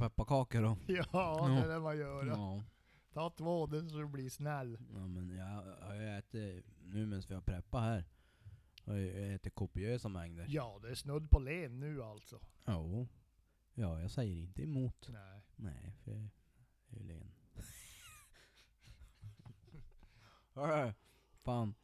Pepparkakor då. Ja, det är det man gör. Ja. Ta två den så du blir snäll. ja men jag har ju ätit, nu medan vi har preppat här, har jag ätit kopiösa mängder. Ja, det är snudd på len nu alltså. Jo. Ja, jag säger inte emot. Nej. Nej, för jag är ju len. Hörru, fan.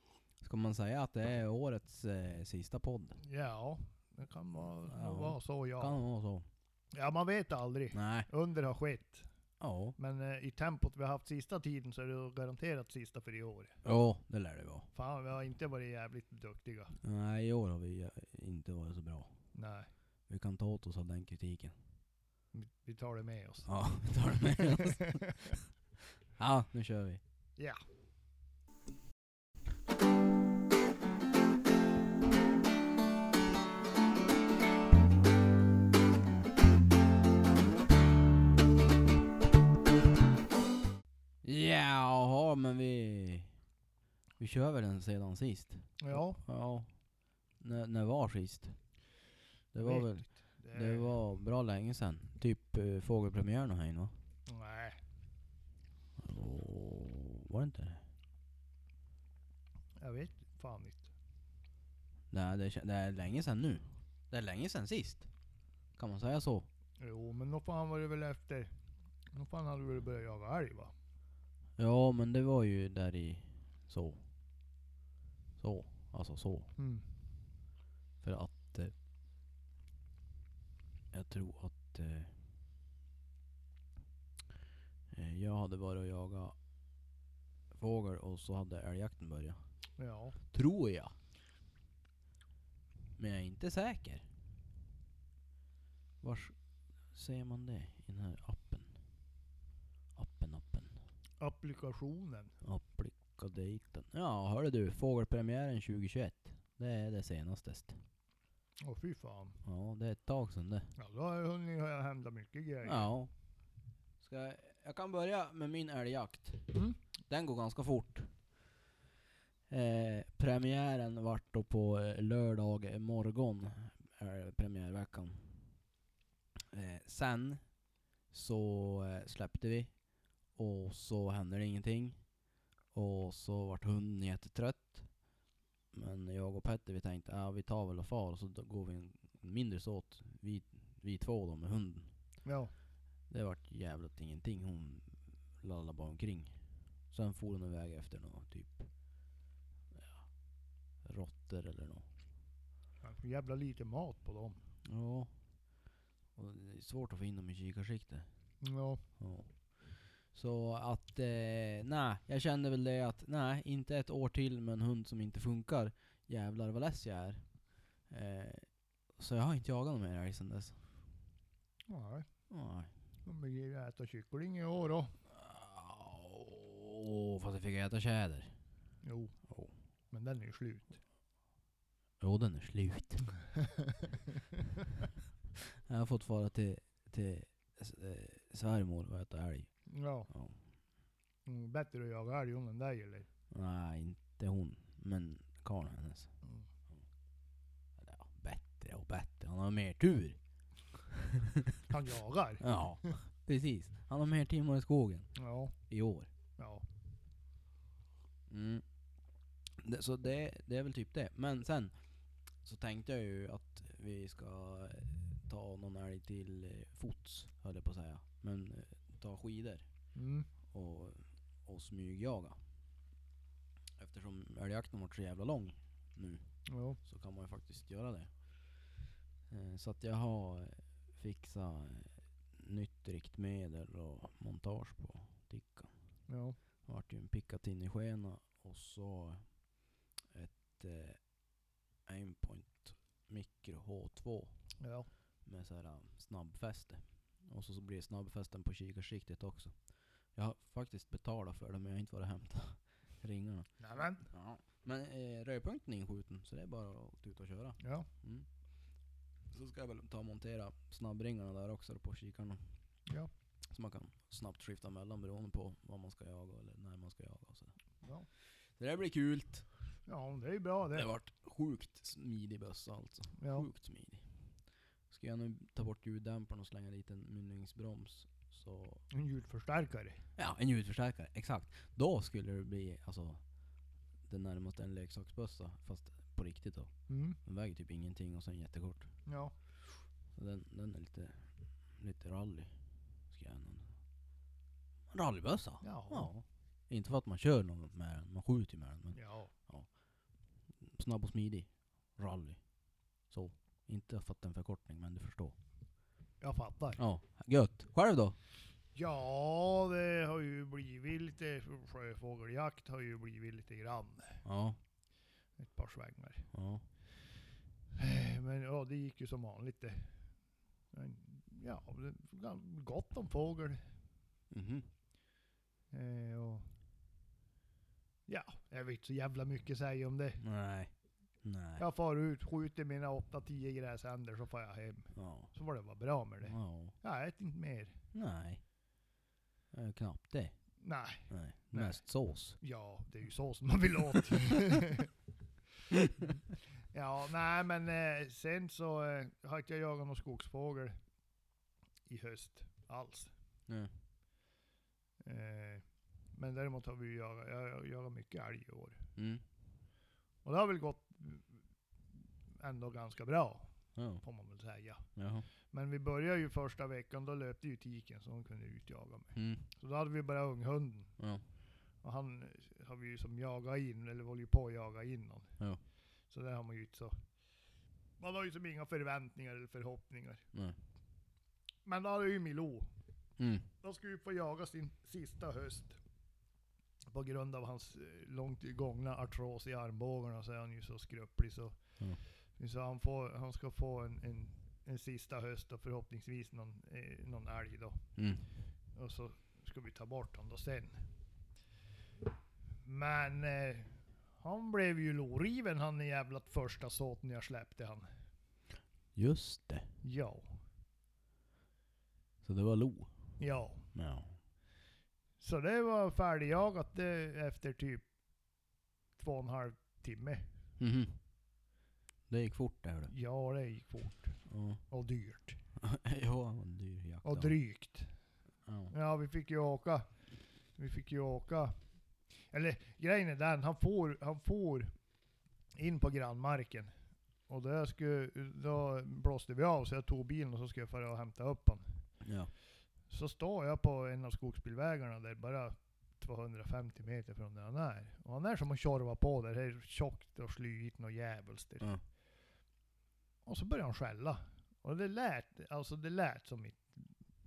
Ska man säga att det är årets eh, sista podd? Ja, det kan vara, Ja. vara så ja. Kan vara så. Ja, man vet aldrig. Nej. Under har skett. Ja. Men eh, i tempot vi har haft sista tiden så är det garanterat sista för i år. Jo, det lär det vara. Fan, vi har inte varit jävligt duktiga. Nej, i år har vi eh, inte varit så bra. Nej, Vi kan ta åt oss av den kritiken. vi- vi tar det med oss. Ja, vi tar det med oss. Ja, nu kör vi. Ja. Jaha, men vi... Vi kör väl den sedan sist? Ja, Ja. När, när var sist? Det var väl... Det, Det var bra länge sedan. Typ uh, fågelpremiären och här va? Nej, Och, var det inte det? jag vet fan inte. Nej, det, det är länge sedan nu. Det är länge sedan sist. Kan man säga så? Jo, men då fan var det väl efter... Då fan hade du väl börjat jaga älg va? Ja, men det var ju där i... Så. Så. Alltså så. Mm. För att... Eh, jag tror att... Eh, eh, jag hade varit och jagat fågel och så hade älgjakten börjat. Ja. Tror jag. Men jag är inte säker. Vars ser man det i den här appen. Applikationen. Applikadaten. Ja, hörde du. Fågelpremiären 2021. Det är det senaste. Åh fy fan. Ja, det är ett tag sedan det. Ja, då har jag hunnit hända mycket grejer. Ja. Ska jag, jag kan börja med min älgjakt. Mm. Den går ganska fort. Eh, premiären vart då på eh, lördag morgon, är premiärveckan. Eh, sen så eh, släppte vi och så hände det ingenting. Och så vart hunden jättetrött. Men jag och Petter vi tänkte, ja vi tar väl och far och så går vi en mindre såt, vi, vi två då med hunden. Ja. Det vart jävligt ingenting. Hon lallade bara omkring. Sen for hon iväg efter något typ ja, råttor eller något. Ja, jävla lite mat på dem. Ja. Och det är svårt att få in dem i kikarsikte. Ja. Ja. Så att, eh, nej, jag kände väl det att, nej, inte ett år till med en hund som inte funkar. Jävlar vad less jag är. Eh, så jag har inte jagat någon mer älg sen dess. Nej. Nej. De vill ju äta kyckling i år då. Åh, fast jag fick äta tjäder. Jo. Jo. Men den är ju slut. Jo, den är slut. jag har fått fara till, till eh, svärmor och äta älg. Ja. Ja. Mm, bättre att jaga älg hon än dig eller? Nej, inte hon. Men karln hennes. Mm. Eller ja, bättre och bättre. Han har mer tur. Han jagar? Ja, precis. Han har mer timmar i skogen. Ja. I år. Ja. Mm. Det, så det, det är väl typ det. Men sen så tänkte jag ju att vi ska ta någon älg till eh, fots, höll jag på att säga. Men eh, ta skidor Mm. och, och smygjaga. Eftersom älgjakten varit så jävla lång nu Ja. så kan man ju faktiskt göra det. Eh, Så att jag har eh, fixat eh, nytt riktmedel och montage på tickan. Ja. Det vart ju en Picatinny-skena och så ett eh, Aimpoint Micro H2 Ja. med så här um, snabbfäste. Och så, så blir det snabbfästen på kikarsiktet också. Jag har faktiskt betalat för det men jag har inte varit och hämtat ringarna. Nämen. Ja. Men eh, rödpunkten är inskjuten så det är bara att ut och köra. Ja. Mm. Så ska jag väl ta och montera snabbringarna där också på kikarna. Ja. Så man kan snabbt skifta mellan beroende på vad man ska jaga eller när man ska jaga och sådär. Ja. Så det blir kul. Ja, det är ju bra det. Det har varit sjukt smidig bössa alltså. Ja. Sjukt smidig. Ska jag nu ta bort ljuddämparen och slänga dit en mynningsbroms. Så... En ljudförstärkare. Ja, en ljudförstärkare. Exakt. Då skulle det bli alltså det närmaste en leksaksbössa. Fast på riktigt då. Mm. Den väger typ ingenting och sen jättekort. Ja. Så den, den är lite, lite rally. Ska jag ändå... Rallybössa? Ja. Ja. Inte för att man kör något med den, man skjuter ju med den. Men Ja. snabb och smidig. Rally. Så. Inte för att det är en förkortning, men du förstår. Jag fattar. Ja, gött. Själv då? Ja, det har ju blivit lite sjöfågeljakt har ju blivit lite grann. Ja. Ett par svängar. Ja. Eh, Men ja, det gick ju som vanligt det. Men, ja, gott om fågel. Mhm. Eh, och ja, jag vet inte så jävla mycket säga om det. Nej. Nej. Jag far ut, skjuter mina 8-10 gräsänder så får jag hem. Ja. Så var det vara bra med det. Ja. Jag äter inte mer. Nej. Eh, knappt det. Nej. Nej. Nej. Mest sås. Ja, det är ju så som man vill åt. ja, nej men eh, sen så eh, har inte jag jagat någon skogsfågel i höst alls. Ja. Eh, men däremot har vi jagat, jag har jagat mycket älg i år. Mm. Och det har väl gått ändå ganska bra, Ja. får man väl säga. Jaha. Men vi började ju första veckan, då löpte ju tiken så hon kunde utjaga mig. Mm. Så då hade vi bara unghunden. Ja. Och han eh, har vi ju som jagat in, eller håller ju på att jaga in honom. Ja. Så där har man ju inte så... Man har ju som inga förväntningar eller förhoppningar. Nej. Men då hade ju Milou. Mm. De ska ju få jaga sin sista höst. På grund av hans eh, långt gångna artros i armbågarna så är han ju så skröplig så... Ja. Så han, får, han ska få en, en, en sista höst och förhoppningsvis någon, eh, någon älg då. Mm. Och så ska vi ta bort honom då sen. Men eh, han blev ju loriven han i jävla första såten jag släppte han. Just det. Ja, Så det var lo. ja. Ja. Så det var färdigjagat det efter typ två och en halv timme. Mhm. Det gick fort där du. Ja, det gick fort. Ja. Och dyrt. ja, en dyr jakt. Och drygt. Ja. Ja, vi fick ju åka. Vi fick ju åka. Eller grejen är den, han får, han får in på grannmarken. Och jag skulle, då blåste vi av så jag tog bilen och så skulle jag fara och hämta upp honom. Ja. Så står jag på en av skogsbilvägarna där bara 250 meter från där han är. Och han är som att tjorva på där. Det är tjockt och slyigt och djävulskt. Ja. Och så börjar han skälla. Och det lät, alltså det lät som, mitt,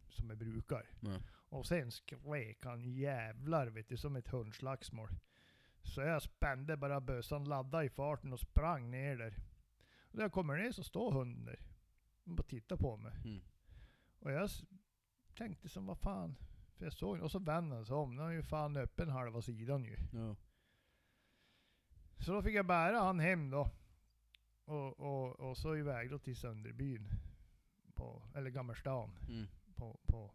som jag brukar. Ja. Och sen skrek han jävlar vet du, som ett hundslagsmål. Så jag spände bara bössan, laddade i farten och sprang ner där. Och när jag kommer ner så står hunden där. Och bara tittar på mig. Mm. Och jag tänkte som vad fan. För jag såg och så vände han sig om. Nu är ju fan öppen halva sidan ju. Ja. Så då fick jag bära han hem då. Och, och, och så iväg då till Sönderbyn. På, eller Gammerstan. Mm. På, på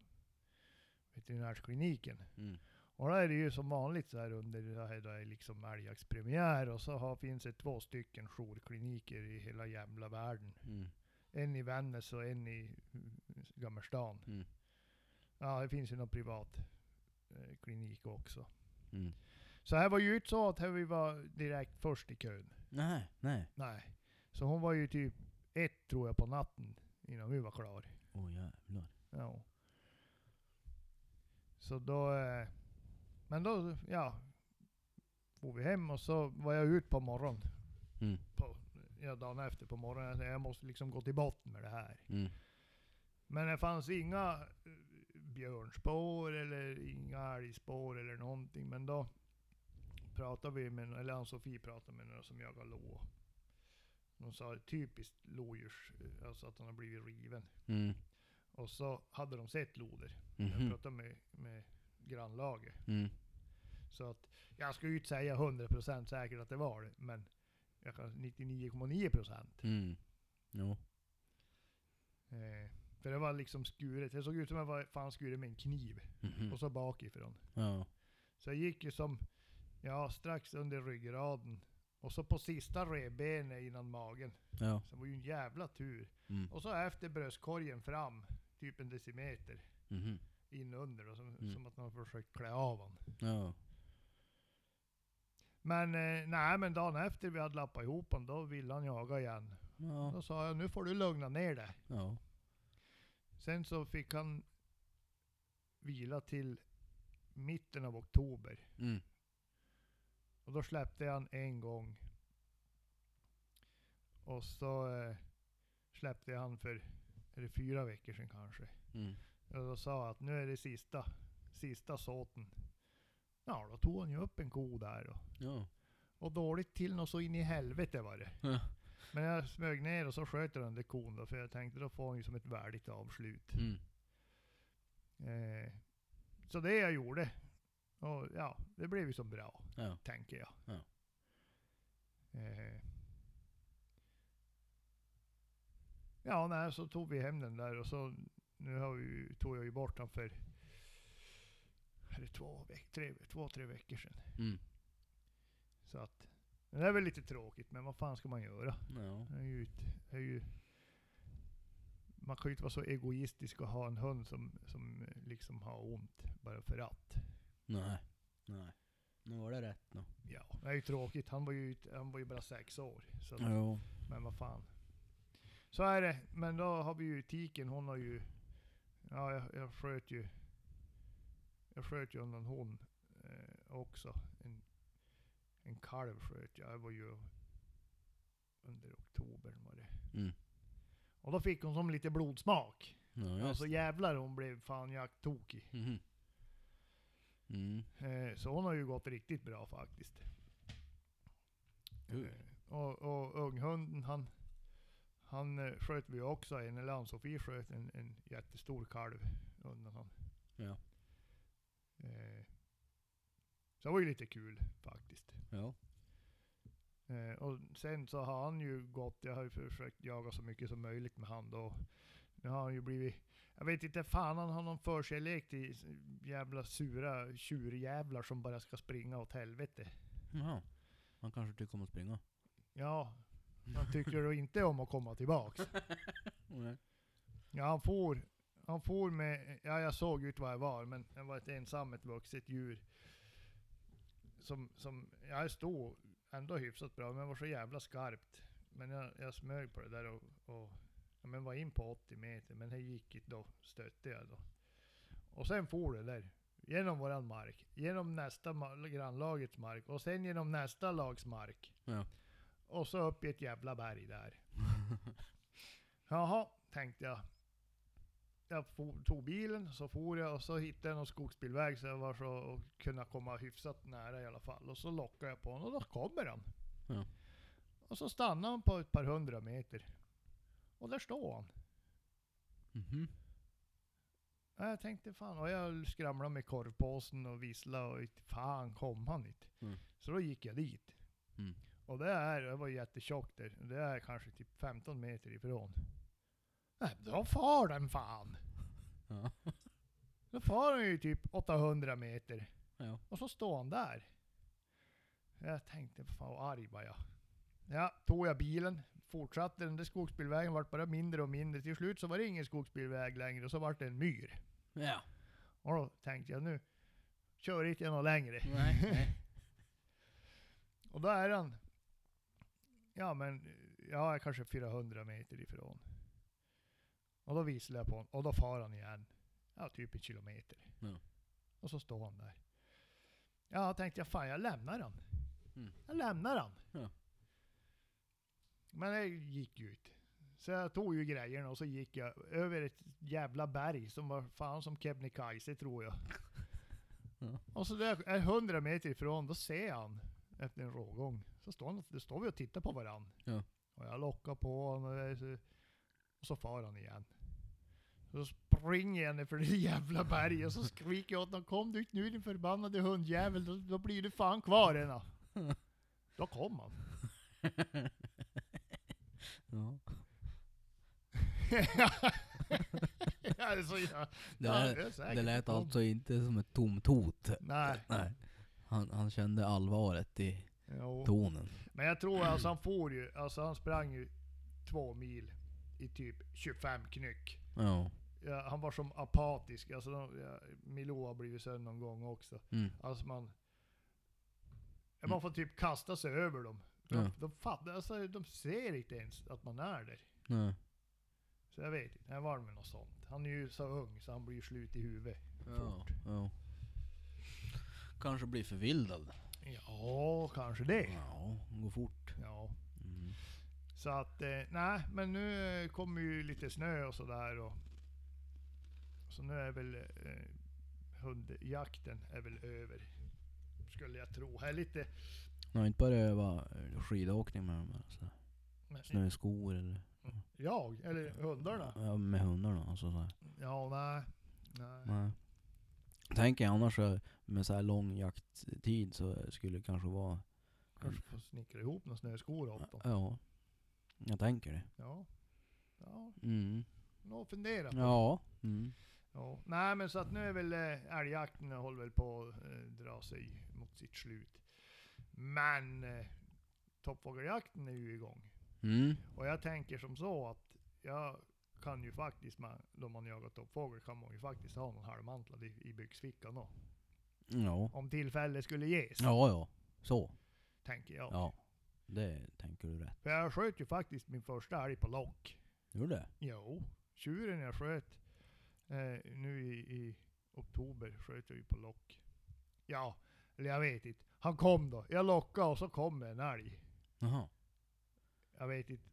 veterinärskliniken. Mm. Och då är det ju som vanligt så här under det här, då är liksom älgjaktspremiär och så har, finns det två stycken jourkliniker i hela jävla världen. Mm. En i Vännäs och en i mm, Gammerstan. Mm. Ja, det finns ju någon privat eh, klinik också. Mm. Så här var ju inte så att vi var direkt först i kön. Nej, nej. Nej. Så hon var ju typ ett tror jag på natten innan vi var klar. Åh jävlar. Ja. Så då... Eh, men då, ja. For vi hem och så var jag ut på morgonen. Mm. På, ja, dagen efter på morgonen. Jag måste liksom gå till botten med det här. Mm. Men det fanns inga björnspår eller inga älgspår eller någonting. Men då pratade vi med, eller Ann-Sofie pratade med några som jagar lo. De sa typiskt lodjurs, eh, alltså att han har blivit riven. Mm. Och så hade de sett loder. Jag Mhm. pratade med, med grannlaget. Mm. Så att jag ska ju inte säga 100% säkert att det var det. Men jag kan 99,9%. Mm. Jo. Eh, för det var liksom skuret. Det såg ut som att jag var fan skuret med en kniv. Mhm. Och så bakifrån. Ja. Så jag gick ju som, ja strax under ryggraden. Och så på sista revbenet innan magen. Ja. Så det var ju en jävla tur. Mm. Och så efter bröstkorgen fram, typ en decimeter Mhm. in under då, som, Mm. som att man försökt klä av honom. Ja. Men eh, nej, men dagen efter vi hade lappat ihop honom, då ville han jaga igen. Ja. Då sa jag, nu får du lugna ner dig. Ja. Sen så fick han vila till mitten av oktober. Mm. Och då släppte han en gång. Och så eh, släppte han för, är det fyra veckor sedan kanske. Mm. Och då sa att nu är det sista, sista såten. Ja, då tog han ju upp en ko där och, Ja. och dåligt till något så in i helvete var det. Ja. Men jag smög ner och så sköt jag den där kon då, för jag tänkte då får han ju som ett värdigt avslut. Mm. Eh, så det jag gjorde. Och ja, det blev ju så bra, Ja. tänker jag. Ja. Eh, ja, nej, så tog vi hem den där och så nu har vi, tog jag ju bort den för är det två, veck, tre, två, tre veckor sedan. Mm. Så att det är väl lite tråkigt, men vad fan ska man göra? Ja. Det är ju, det är ju, man kan ju inte vara så egoistisk och ha en hund som, som eh, liksom har ont bara för att. Nej. Nej. Nu var det rätt nu. Ja, det är ju tråkigt. Han var ju, han var ju bara sex år. Så att. Men vad fan. Så är det. Men då har vi ju tiken, hon har ju... Ja, jag, jag sköt ju... Jag sköt ju undan hon eh, också. En, kalv sköt jag. Det var ju under oktober var det. Mm. Och då fick hon som lite blodsmak. Ja. Alltså jävlar hon blev fan jakttokig. Mhm. Mm. Eh, så hon har ju gått riktigt bra faktiskt. Kul. Eh, och, och unghunden han, han eh, sköt vi också en, eller Ann-Sofie sköt en, en jättestor kalv undan han. Ja. Så det var ju lite kul faktiskt. Ja. Eh, och sen så har han ju gått, jag har ju försökt jaga så mycket som möjligt med han då. Nu har han ju blivit, jag vet inte fan han har någon förkärlek till jävla sura tjurjävlar som bara ska springa åt helvete. Jaha. Han kanske tycker om att springa. Ja, han tycker då inte om att komma tillbaks. Nej. Ja, han for, han for med, ja jag såg ut vad jag var, men det var ett ensamt vuxet djur. Som, som, jag stod ändå hyfsat bra, men var så jävla skarpt. Men jag, jag smög på det där och, och ja, men var in på 80 meter, men det gick inte då, stötte jag då. Och sen for det där, genom våran mark, genom nästa ma- grannlagets mark, och sen genom nästa lags mark. Ja. Och så upp i ett jävla berg där. Jaha, tänkte jag. Jag for, tog bilen, så for jag och så hittade jag någon skogsbilväg så jag var så och kunna komma hyfsat nära i alla fall. Och så lockade jag på honom och då kommer han. Ja. Och så stannar han på ett par hundra meter. Och där står han. Mhm. Ja, Jag tänkte fan, och jag skramlade med korvpåsen och visslade och inte fan kom han inte. Mm. Så då gick jag dit. Mm. Och det är, det var jättetjockt där. Det är kanske typ 15 meter ifrån. Nej, då far den fan. Ja. Då far den ju typ 800 meter. Ja. Och så står han där. Jag tänkte, fan vad arg var jag. Ja, tog jag bilen, fortsatte den där skogsbilvägen, vart bara mindre och mindre. Till slut så var det ingen skogsbilväg längre och så vart det en myr. Ja. Och då tänkte jag nu kör inte jag något längre. Nej. Nej. Och då är han, ja men, ja kanske 400 meter ifrån. Och då visslar jag på honom och då far han igen. Ja, typ en kilometer. Ja. Och så står han där. Ja, tänkte jag, fan jag lämnar han. Mm. Jag lämnar han. Ja. Men det gick ju inte. Så jag tog ju grejerna och så gick jag över ett jävla berg som var fan som Kebnekaise tror jag. Ja. Och så där är 100 meter ifrån, då ser jag han efter en rågång. Så står, han, då står vi och tittar på varandra. Ja. Och jag lockar på honom så, och så far han igen. Så springer jag ner för det jävla berget och så skriker jag åt honom Kom du inte nu din förbannade hundjävel, då, då blir du fan kvar ena. Då kom han. Ja. alltså, jag, Det, ja, lät, är säkert det lät alltså inte som ett tomt hot. Nej. Nej. Han, han kände allvaret i, Jo. tonen. Men jag tror alltså han får ju, alltså han sprang ju två mil i typ 25 knyck. Ja. Ja, han var som apatisk, alltså ja, Milou har blivit sönder någon gång också. Mm. Alltså man... Ja, man får typ kasta sig över dem. De, Ja. de, fattar, alltså, de ser inte ens att man är där. Nej. Så jag vet inte, det var med något sånt. Han är ju så ung så han blir ju slut i huvudet. Ja. Fort. ja. Kanske blir förvildad. Ja, kanske det. Ja, går fort. Ja. Mm. Så att, eh, nej, men nu kommer ju lite snö och sådär. Så nu är väl eh, hundjakten är väl över. Skulle jag tro. Här är lite... Jag har inte börjat öva skidåkning med dem. Alltså. Mm. Snöskor eller Jag? Eller hundarna? ja, med hundarna. Alltså, så här. Ja, nej. Nej. Nej. Tänker jag annars med så här lång jakttid så skulle det kanske vara... Kanske får snickra ihop några snöskor åt dem. Ja. Jag tänker det. Ja. Ja, Mm. att fundera på. Ja. Mm. Ja. Nej men så att nu är väl eh, älgjakten håller väl på att eh, dra sig mot sitt slut. Men eh, toppfågeljakten är ju igång. Mm. Och jag tänker som så att jag kan ju faktiskt, man, då man jagar toppfågel, kan man ju faktiskt ha någon halvmantlad i, i byxfickan då. Ja. Om tillfälle skulle ges, Ja, ja. Så. tänker jag. Ja. Det tänker du rätt. För jag sköt ju faktiskt min första älg på lock. Gjorde det? Jo, tjuren jag sköt eh, nu i, i oktober sköt jag ju på lock. Ja, eller jag vet inte. Han kom då. Jag lockade och så kom en älg. Jaha. Jag vet inte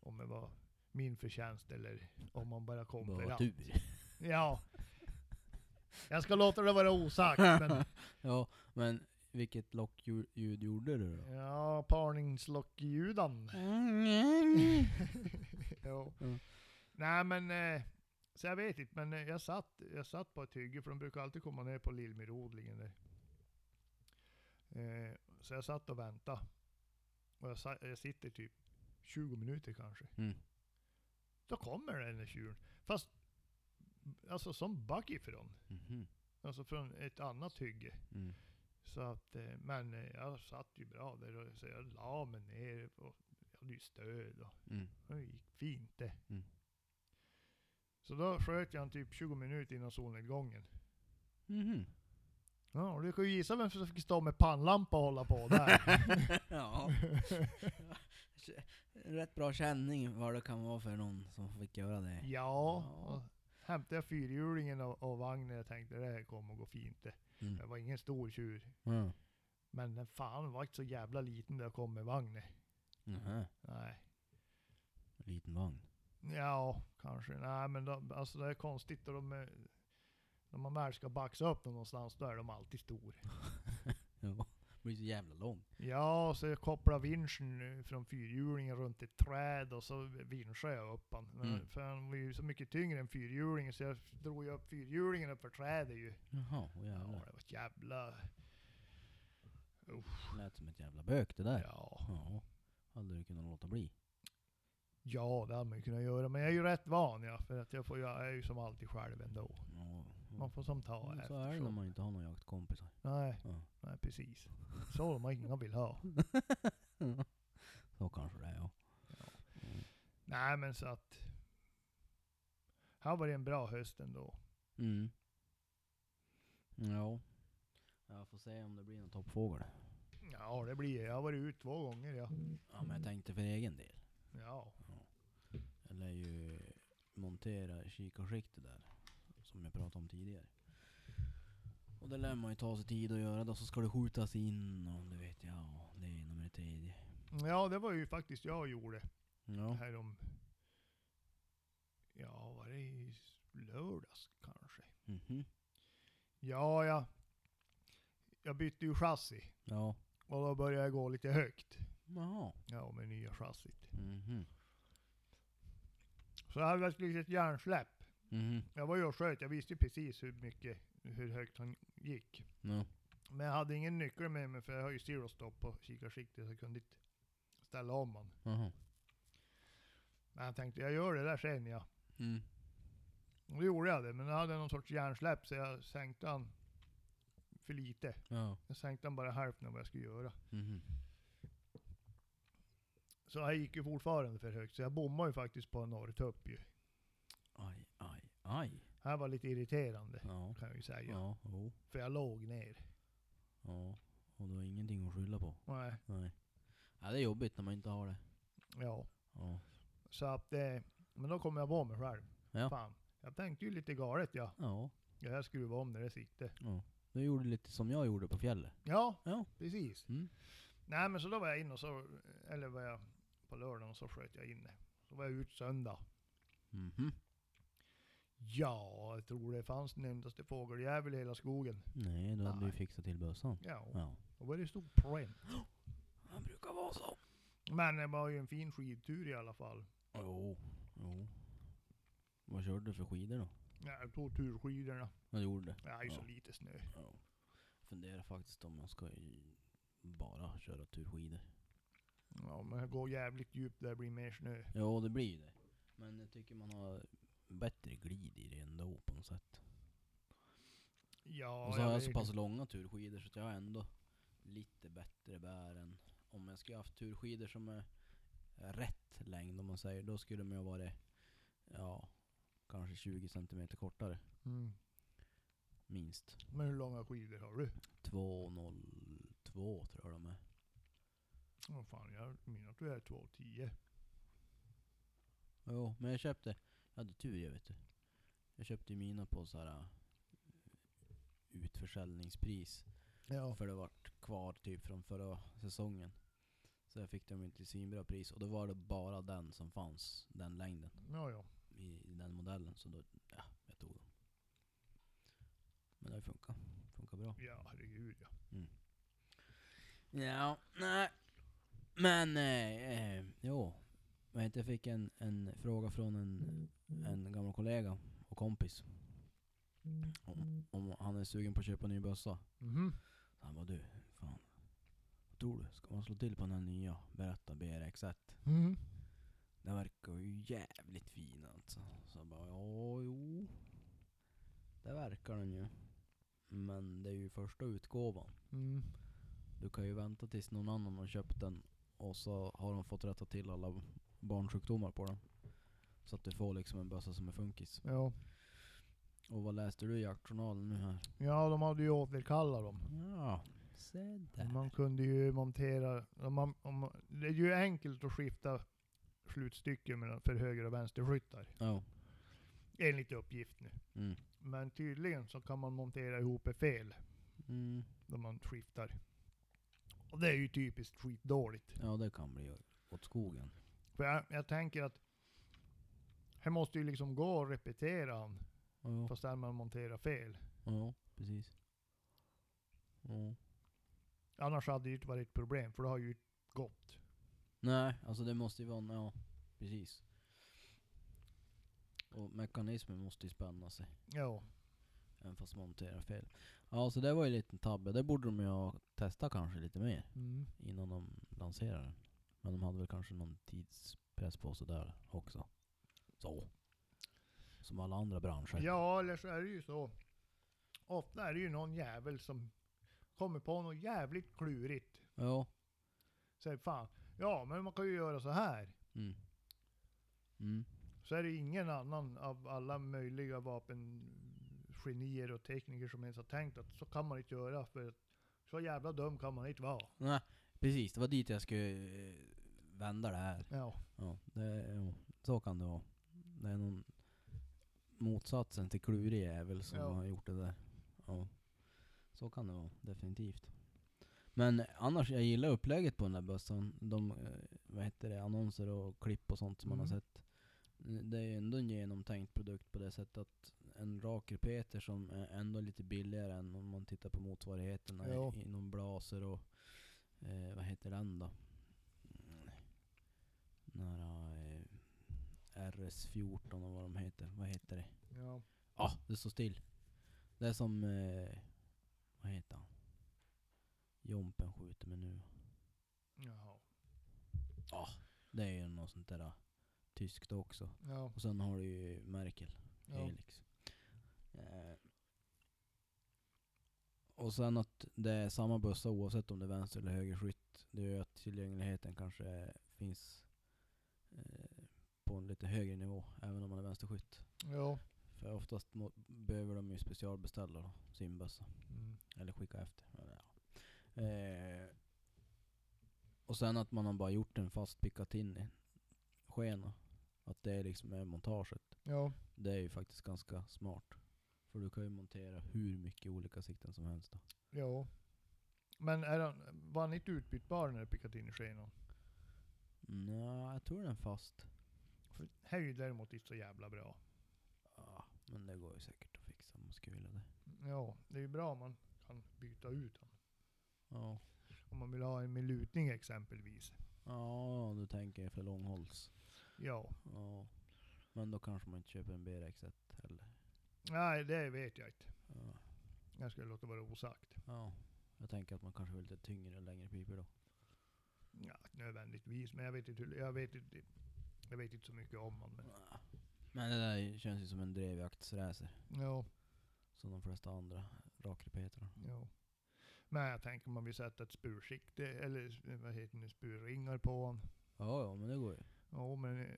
om det var min förtjänst eller om man bara kom för tur. Ja. Jag ska låta det vara osagt, men ja, men vilket lockljud ljud gjorde du då? ja, parningslockljudan. jo. Mm. Nej men, eh, så jag vet inte, men eh, jag satt, jag satt på ett hygge, för de brukar alltid komma ner på lillmyrodlingen där. Eh, så jag satt och väntade. Och jag, sa, jag sitter typ 20 minuter kanske. Mm. Då kommer den där tjuren. Fast, alltså som bakifrån. Mhm. Alltså från ett annat hygge. Mm. Så att, eh, men eh, jag satt ju bra där och så jag la mig ner och jag hade ju stöd och Mm. det gick fint det. Mm. Så då sköt jag en typ 20 minuter innan solnedgången. Mhm. Ja, och du kan ju gissa vem som fick stå med pannlampa och hålla på där. ja. Rätt bra känning vad det kan vara för någon som fick göra det. ja, och hämtade jag fyrhjulingen och, och vagnen. Jag tänkte det här kommer att gå fint det. Mm. Det var ingen stor tjur. Ja. Men den fan var inte så jävla liten när jag kom med vagnen. Nähä. Nej. Liten vagn. Ja, kanske. Nej men de, alltså det är konstigt. Och de är, när man väl ska baxa upp dem någonstans, då är de alltid stor. Ja. Blir så jävla lång. Ja, så jag kopplade vinschen från fyrhjulingen runt ett träd och så vinschade jag upp han. Men Mm. För han var ju så mycket tyngre än fyrhjulingen så jag drog ju upp fyrhjulingen upp för trädet ju. Jaha, Ja, jävlar. det var ett jävla... Lät som ett jävla bök det där. Ja. Ja. Hade du kunnat låta bli. Ja, det hade man ju kunnat göra. Men jag är ju rätt van ja, för att jag, får, jag är ju som alltid själv ändå. Ja. Man får som ta Mm, efter. Så är det när man inte har några jaktkompisar. Nej, Ja. nej precis. Så man inga vill ha. Så kanske det är ja. Nej men så att... Här var det en bra höst ändå. Mm. Ja. Jag får se om det blir någon toppfågel. Ja det blir Jag har varit ut två gånger ja. Ja men jag tänkte för egen del. Ja. Lär ju montera kikarskiktet där. Som jag pratade om tidigare. Och det lär man ju ta sig tid att göra då. Så ska det skjutas in och det vet jag. och Det med det tredje. Ja det var ju faktiskt jag gjorde. Ja. Här om... Ja var det i lördags kanske? Mhm. Ja ja. Jag bytte ju chassi. Ja. Och då började jag gå lite högt. Jaha. Ja med nya chassit. Mhm. Så jag hade ett hjärnsläpp. Mhm. Jag var ju och sköt. Jag visste precis hur mycket, hur högt han gick. Ja. Men jag hade ingen nyckel med mig för jag har ju zero stop på kikarsiktet så jag kunde inte ställa om han. Jaha. Men jag tänkte jag gör det där sen ja. Mm. Och då gjorde jag det, men jag hade någon sorts hjärnsläpp så jag sänkte han för lite. Ja. Jag sänkte han bara hälften av vad jag skulle göra. Mhm. Så jag gick ju fortfarande för högt, så jag bommade ju faktiskt på Norrtupp ju. Aj, aj, aj. Det här var lite irriterande, Ja. kan jag ju säga. Ja, jo. För jag låg ner. Ja. Och du har ingenting att skylla på. Nej, Nej. Ja, det är jobbigt när man inte har det. ja. Ja. Så att, eh, men då kom jag på mig själv. Ja. Fan, jag tänkte ju lite galet ja. Ja. Jag här skruva om när det sitter. ja. Du gjorde lite som jag gjorde på fjället. Ja, Ja. precis. Mm. Nej men så då var jag in och så, eller var jag på lördagen och så sköt jag in det. Så var jag ut söndag. Mhm. Ja, jag tror det fanns den endaste fågeljävel i hela skogen. Nej, då hade du Nej. fixat till bössan. Ja, Ja. då var det stor pränt. Han brukar vara så. Men det var ju en fin skidtur i alla fall. Jo. Jo. Vad körde du för skidor då? Ja, Jag tog turskidorna. Jag gjorde det. Det är så Ja. lite snö. Ja. Funderar faktiskt om jag ska bara köra turskidor. Ja, men det går jävligt djupt där det blir mer snö. Jo, det blir ju det. Men jag tycker man har bättre glid i det ändå på något sätt. Ja, och så har jag så pass långa turskidor så att jag har ändå lite bättre bär än om jag skulle haft turskidor som är rätt längd om man säger. Då skulle de ju ha varit, ja, kanske 20 centimeter kortare. Mm. Minst. Men hur långa skidor har du? 2,02 tror jag de är. Vad fan, jag menar att du är 2,10. Jo, men jag köpte, jag hade tur jag vet du. Jag köpte mina på så här äh, utförsäljningspris. Ja. För det vart kvar typ från förra säsongen. Så jag fick dem inte i svinbra pris. Och då var det bara den som fanns, den längden, Ja, ja. i, i den modellen. Så då, ja, jag tog dem. Men det funkar. Funkar bra. Ja, herregud ja. Ja, nej. Men, eh, eh, jo. Jag, vet, jag fick en, en fråga från en, en gammal kollega och kompis. Om, om han är sugen på att köpa en ny bössa. Mhm. Så han bara du, fan. Vad tror du? Ska man slå till på den här nya? Berätta BRX1. Mhm. Den verkar ju jävligt fin alltså. Så jag bara, ja jo. Det verkar den ju. Men det är ju första utgåvan. Mm. Du kan ju vänta tills någon annan har köpt den och så har de fått rätta till alla barnsjukdomar på den. Så att du får liksom en bössa som är funkis. Ja. Och vad läste du i jaktjournalen nu här? ja, de hade ju återkallat dem. Ja, se där. Man kunde ju montera, om man, om, man- det är ju enkelt att skifta slutstycken mellan för höger och vänsterskyttar. Ja. Enligt uppgift nu. Mm. Men tydligen så kan man montera ihop det fel Mm. när man skiftar. Och det är ju typiskt skitdåligt. Ja, det kan bli åt skogen. För jag, jag tänker att här måste ju liksom gå och repetera han, Ja, fast där man monterar fel. ja precis. Ja. Annars hade det ju inte varit ett problem, för det har ju gått. Nej, alltså det måste ju vara, ja precis. Och mekanismen måste ju spänna sig. Ja. Även fast man monterar fel. Ja, så det var ju en liten tabbe. Det borde de ju ha testat kanske lite mer Mm. innan de lanserar den. Men de hade väl kanske någon tidspress på sig där också. Så. Som alla andra branscher. Ja, eller så är det ju så. Ofta är det ju någon jävel som kommer på något jävligt klurigt. Ja. Säger fan, ja men man kan ju göra så här. Mm. Mm. Så är det ingen annan av alla möjliga vapengenier och tekniker som ens har tänkt att så kan man inte göra. För så jävla dum kan man inte vara. Nej, precis. Det var dit jag skulle eh, vända det här. Ja. Ja, det, ja, så kan det vara. Det är någon motsatsen till klurig jävel som Ja. har gjort det där. Ja. Så kan det vara, definitivt. Men annars, jag gillar upplägget på den där bössan. De, eh, vad heter det, annonser och klipp och sånt som man har Mm. sett. Det är ändå en genomtänkt produkt på det sättet att en rak repeter som är ändå lite billigare än om man tittar på motsvarigheterna Ja. inom Blaser och eh, vad heter den då? Nära eh, RS14 och vad de heter. Vad heter det? Ja. Ja, ah, det står still. Det är som, eh, vad heter han? Jompen skjuter med nu. Jaha. Ja, det är ju något sånt där eh, tyskt också. Ja. Och sen har du ju Merkel, Ja. Helix. Eh, och sen att det är samma bössa oavsett om det är vänster eller högerskytt. Det gör att tillgängligheten kanske finns eh, på en lite högre nivå, även om man är vänsterskytt. Ja. För oftast behöver de ju specialbeställa då, sin bössa. Mm. Eller skicka efter. Ja. eh, och sen att man har bara gjort en fast pickat in i skena. Att det liksom är montaget. Ja. Det är ju faktiskt ganska smart. För du kan ju montera hur mycket olika sikten som helst då. Ja. Men är han, var han inte utbytbar när du pickat in i skenan? Nja, jag tror den är fast. För här är ju däremot inte så jävla bra. Ja, men det går ju säkert att fixa om man skulle vilja det. Ja, det är ju bra om man kan byta ut den. Ja. Om man vill ha en med lutning exempelvis. Ja, du tänker för långhålls. Ja. Ja. Men då kanske man inte köper en BRX1 heller. Nej, det vet jag inte. Ja. Jag skulle låta vara osagt. ja. Jag tänker att man kanske vill lite tyngre och längre pipor då. Ja, nödvändigtvis. Men jag vet inte, hur- jag vet inte, jag vet inte så mycket om honom. Men, Ja. Men det där känns ju som en drevjaktsracer. ja, Som de flesta andra rakrepeterna. ja. Men jag tänker om man vill sätta ett spursikte, eller vad heter det, spurringar på honom. Ja, ja, men det går ju. Ja, men eh,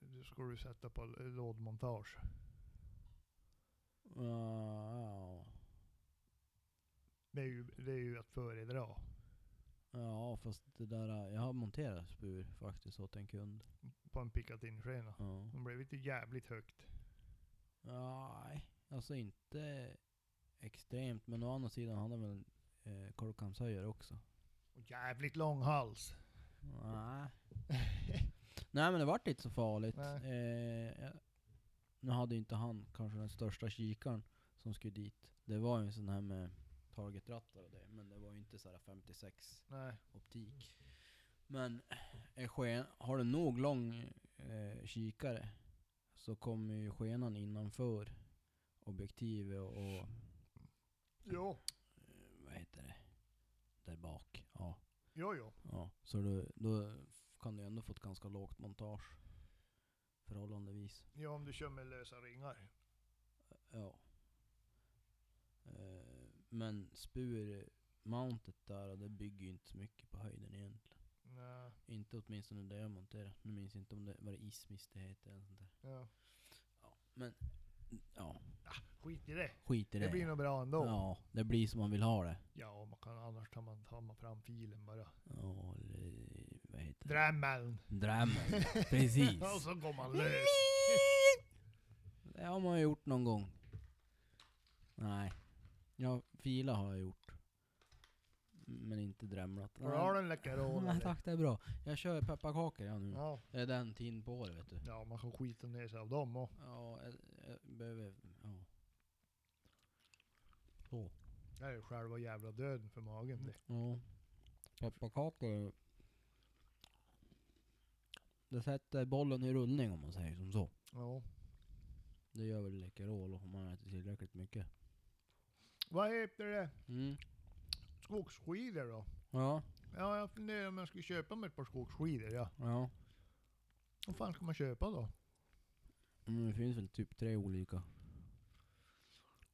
då ska du sätta på lådmontage. Ja. Det är ju, det är ju att föredra. Ja, fast det där, jag har monterat spur faktiskt åt en kund. På en Picatinny-skena. Ja. De blev inte jävligt högt. Nej, alltså inte extremt, men å andra sidan hade han väl eh, korvkamshöjare också. Och jävligt lång hals. Nej. Nej men det vart inte så farligt. Nej. Eh, jag, nu hade ju inte han kanske den största kikaren som skulle dit. Det var ju en sån här med targetrattar och det, men det var ju inte såhär 56 Nej. optik. Men är sken, har du nog lång eh, kikare så kommer ju skenan innanför objektivet och, och Jo. eh, vad heter det? Där bak. Ja. Jo, jo. ja. Så du, då kan du ändå få ett ganska lågt montage. Förhållandevis. Ja, om du kör med lösa ringar. Ja. Eh, men spurmountet där, det bygger ju inte så mycket på höjden egentligen. Nej. Inte åtminstone det jag monterade. Nu minns jag inte om det var det ismis det heter eller sånt där. Ja. Ja, men ja, Skit i det. skit i det. Det blir nog bra ändå. Ja, det blir som man vill ha det. Ja, man kan, annars tar man, tar man fram filen bara. Ja, eller vad heter det? Dremmeln. Drömmen. Precis. Och så går man lös. Det har man ju gjort någon gång. Nej. Ja, fila har jag gjort. Men inte drämlat. Har du har en Läkerol Nej tack, det är bra. Jag kör pepparkakor jag nu. Ja. Det är den tiden på året vet du. ja, man kan skita ner sig av dem och. Ja, jag, jag behöver... Ja. Så. Det är ju själva jävla döden för magen det. Ja. Pepparkakor... Det sätter bollen i rullning om man säger som så. Ja. Det gör väl Läkerol om man äter tillräckligt mycket. Vad heter det? Mm. Skogsskidor då? Ja, Ja, jag funderar om jag skulle köpa mig ett par skogsskidor ja. ja. Vad fan ska man köpa då? Mm, det finns väl typ tre olika.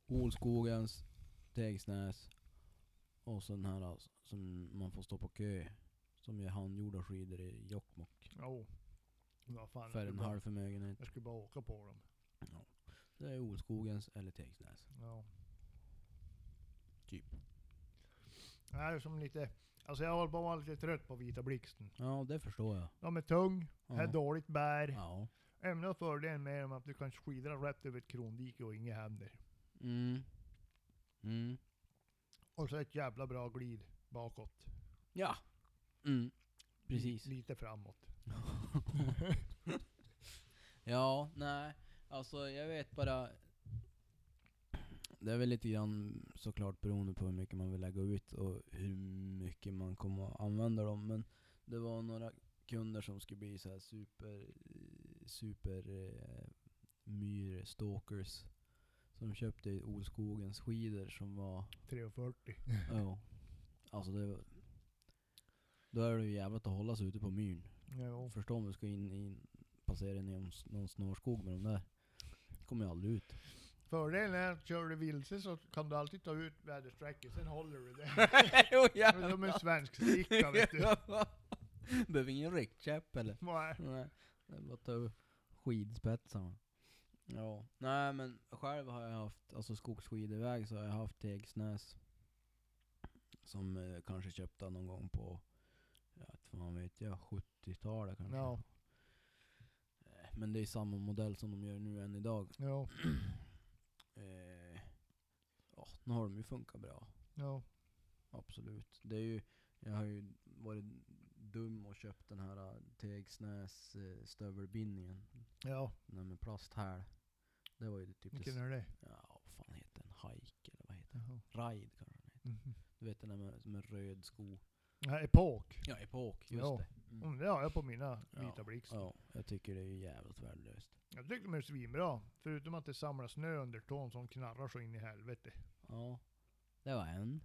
Olskogens, Tegsnäs och så den här alltså, som man får stå på kö. Som är handgjorda skidor i Jokkmokk. Jo. Vad fan, För en bara, halv förmögenhet. jag skulle bara åka på dem. Det är Olskogens eller Tegsnäs. Ja. Typ. Det är som lite... Alltså jag håller på att vara lite trött på Vita Blixten. Ja, det förstår jag. De är tung, Ja. är dåligt bär. Ja. Enda fördelen med dem är att du kan skidra rätt över ett krondike och inget händer. Mm. Mm. Och så ett jävla bra glid bakåt. Ja. Mm. Precis. Lite framåt. Ja, nej. Alltså jag vet bara... Det är väl lite grann såklart beroende på hur mycket man vill lägga ut och hur mycket man kommer att använda dem. Men det var några kunder som skulle bli så här super, super eh, myrstalkers. Som köpte Olskogens skidor som var 340. Ja. Alltså det Då är det ju jävligt att hålla sig ute på myren. Jo. Förstå om du ska in, in passera genom s- någon snårskog med de där. Det kommer ju aldrig ut. Fördelen är att kör du vilse så kan du alltid ta ut väderstrecket, sen håller du det. jo Det är som en svensk sticka vet du. Behöver ingen riktkäpp eller? Nej. Nej. Det är bara att ta upp skidspetsarna. Ja, nej men själv har jag haft, alltså skogsskidväg så har jag haft Tegsnäs. Som eh, kanske köpte någon gång på, fan vet jag, 70-talet kanske. Ja, Eh, Men det är samma modell som de gör nu än idag. ja, Eh, ja, nu har de ju funkat bra. ja. Absolut. Det är ju, jag har ju varit dum och köpt den här eh, Tegsnäs eh, stövelbindningen. Ja, Den där med plasthäl. Det var ju typ vilken är det? Ja, vad fan heter den? Hike eller vad heter den? Ride kanske den heter. Mhm. Du vet den där med, med röd sko? Ja, epok. Ja, epok. Just Ja. det. Mm. Mm, det har jag på mina vita Ja, blixt. Ja, jag tycker det är jävligt värdelöst. Jag tycker de är svinbra. Förutom att det samlar snö under tån som knarrar så in i helvete. Ja, det var en.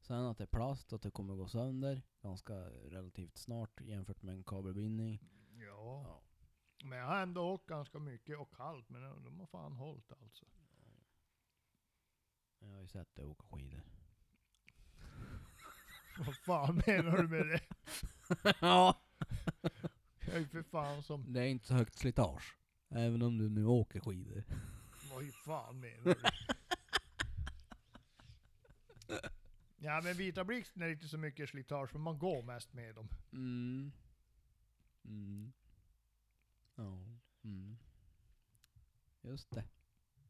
Sen att det är plast, att det kommer gå sönder ganska relativt snart jämfört med en kabelbindning. Ja. Ja. Men jag har ändå åkt ganska mycket och kallt, men de har fan hållit alltså. Jag har ju sett dig åka skidor. Vad fan menar du med det? ja. Jag är för fan som... Det är inte så högt slitage. Även om du nu åker skidor. Vad fan menar du? Ja men vita blixten är inte så mycket slitage, för man går mest med dem. Mm. Mm. Ja. Mm. Just det.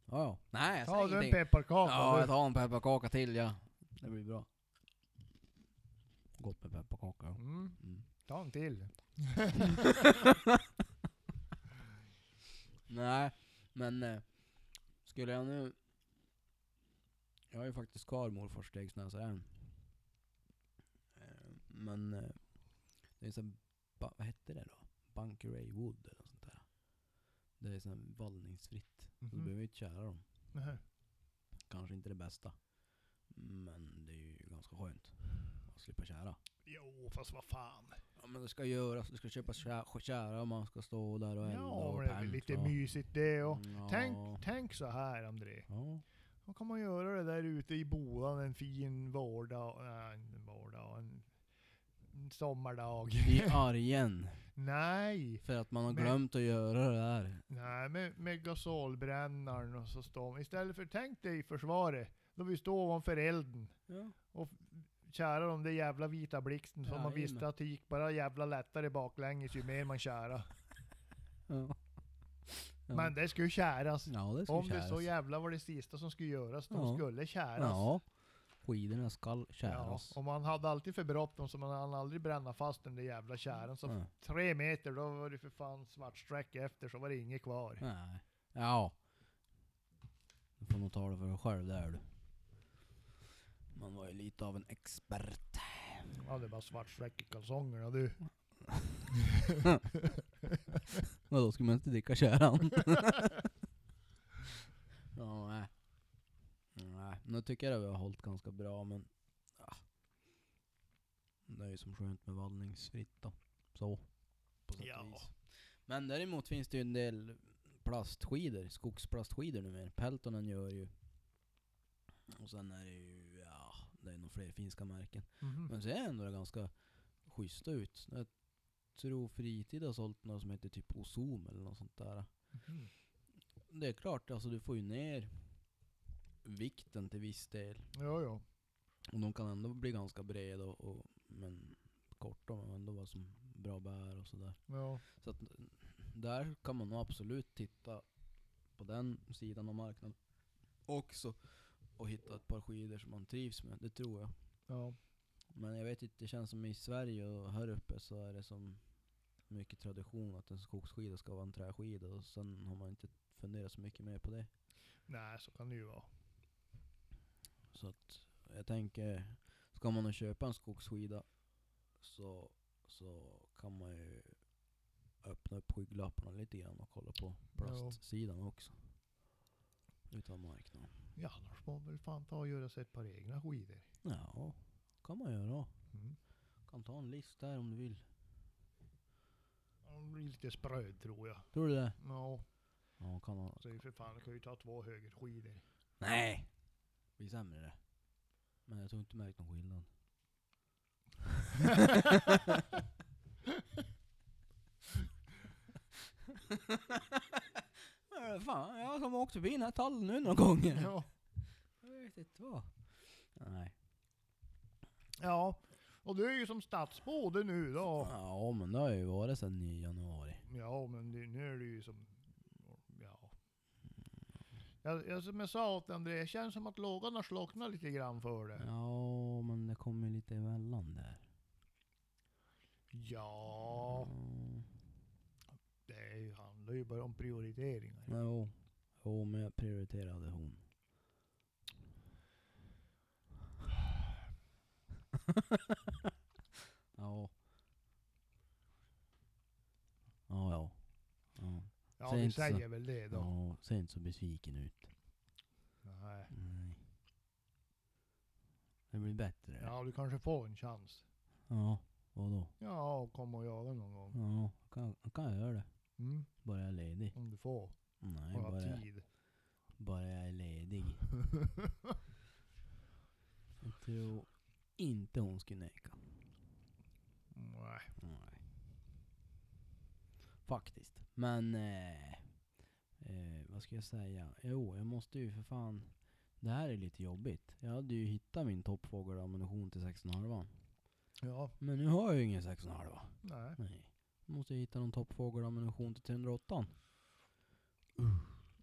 Ja, ja. Nej, jag Ta säger du en ingenting. pepparkaka Ja, jag tar en pepparkaka till ja. Det blir bra. Gott med pepparkaka. Mm, Mm. ta en till. Nej, men eh, skulle jag nu... Jag har ju faktiskt kvar morfars stegsnäsa än. Eh, men eh, det är så vad hette det då? Bunkeray Wood eller något sånt där. Det är så här vallningsfritt. Så du Mhm. behöver inte kära dem. Nähä. Kanske inte det bästa. Men det är ju ganska skönt slippa kära. Jo, fast vad fan. Ja men det ska göras, det ska köpas kä- kära och man ska stå där och elda Ja, och men det är väl lite och- mysigt det och. Ja. Tänk, tänk så här André. Ja. Vad kan man göra det där ute i bodan en fin vårdag, nej, en vårdag, en, en sommardag? I argen. nej, För att man har Men- glömt att göra det där. nej med, med gasolbrännaren och så står Istället för tänk dig i försvaret, då vi står ovanför elden Ja. Kära de där jävla vita blixten som man Jajamän. visste att det gick bara jävla lättare baklänges ju mer man kära. Ja. Ja. Men det skulle käras. ja, det ska Om det käras. så jävla var det sista som skulle göras, de Ja. skulle käras. Ja. Skidorna ska Ja, käras. och man hade alltid för bråttom så man hann aldrig bränna fast den där jävla käran. Så Ja. tre meter, då var det för fan svart streck efter så var det inget kvar. Nej. Ja. Du får nog ta det för dig själv där du. Man var ju lite av en expert. Ja, det var svart streck i kalsongerna du. Men då ska man inte dricka käran. ja, nej. Nej, nu tycker jag att vi har hållit ganska bra men... Ja. Det är ju som skönt med vallningsfritt då. Så. På sätt Ja. vis. Men däremot finns det ju en del plastskidor, skogsplastskidor numera. Peltonen gör ju. Och sen är det ju, det är nog fler finska märken. Mhm. Men ser ändå det ganska schyssta ut. Jag tror Fritid har sålt något som heter typ Ozom eller något sånt där. Mhm. Det är klart, alltså du får ju ner vikten till viss del. Ja, ja. Och de kan ändå bli ganska breda och, och men korta men ändå vara som bra bär och sådär. ja. Så att där kan man nog absolut titta på den sidan av marknaden också. Och hitta ett par skidor som man trivs med, det tror jag. ja. Men jag vet inte, det känns som i Sverige och här uppe så är det som mycket tradition att en skogsskida ska vara en träskida och sen har man inte funderat så mycket mer på det. Nej, så kan det ju vara. Så att jag tänker, ska man köpa en skogsskida så, så kan man ju öppna upp skygglapparna lite grann och kolla på plastsidan också. Utav marknaden. Ja, annars får man väl fan ta och göra sig ett par egna skidor. Ja, kan man göra. Mm. Kan ta en list där om du vill. De blir lite spröd tror jag. Tror du det? Ja, Ja, kan man. så för fan, kan ju ta två högerskidor. Nej! Det blir sämre det. Men jag tror inte märkt någon skillnad. Äh, Fan, jag som åkt förbi den här tallen nu några gånger. Ja. Jag vet inte vad. Nej. ja. Och du är ju som stadsbode nu då. Ja men det har ju varit sedan i januari. Ja, men det, nu är det ju som... Ja. Jag, jag, som jag sa åt André, det känns som att lågan har slocknat lite grann för det. Ja men det kommer ju lite emellan där. Ja, Mm. det är ju- handlar ju bara om prioriteringar. Jo. Jo men jag prioriterade hon. ja. Ja ja. Ja. Ja, vi inte så. säger väl det då. Ja, ser inte så besviken ut. Nej. Nej. Det blir bättre. Ja, du kanske får en chans. Ja, vadå? Ja, kom och jaga någon gång. Ja, kan, kan jag göra det. Mm, Bara jag är ledig. om du får. Nej, har bara, tid. bara jag är ledig. Jag tror inte hon skulle neka. Nej. Nej. Faktiskt. Men, eh, eh, vad ska jag säga? Jo, jag måste ju för fan. Det här är lite jobbigt. Jag hade ju hittat min toppfågelammunition till 6,5. Ja, Men nu har jag ju ingen 6,5. nej. Nej. Jag måste ju hitta någon toppfågelammunition till 308.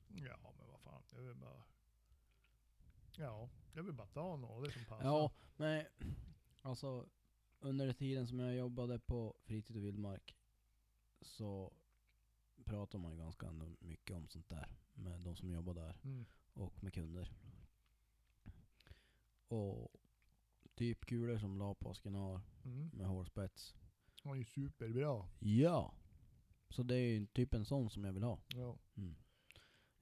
Ja, men vad fan. Det är väl bara... Ja, det är väl bara att ta något som passar. Ja, men alltså under den tiden som jag jobbade på fritid och vildmark så pratar man ju ganska mycket om sånt där med de som jobbar där Mm. och med kunder. Och typ kulor som lapasken har Mm. med hårspets. Han är ju superbra. Ja! Så det är ju typ en sån som jag vill ha. Ja. Mm.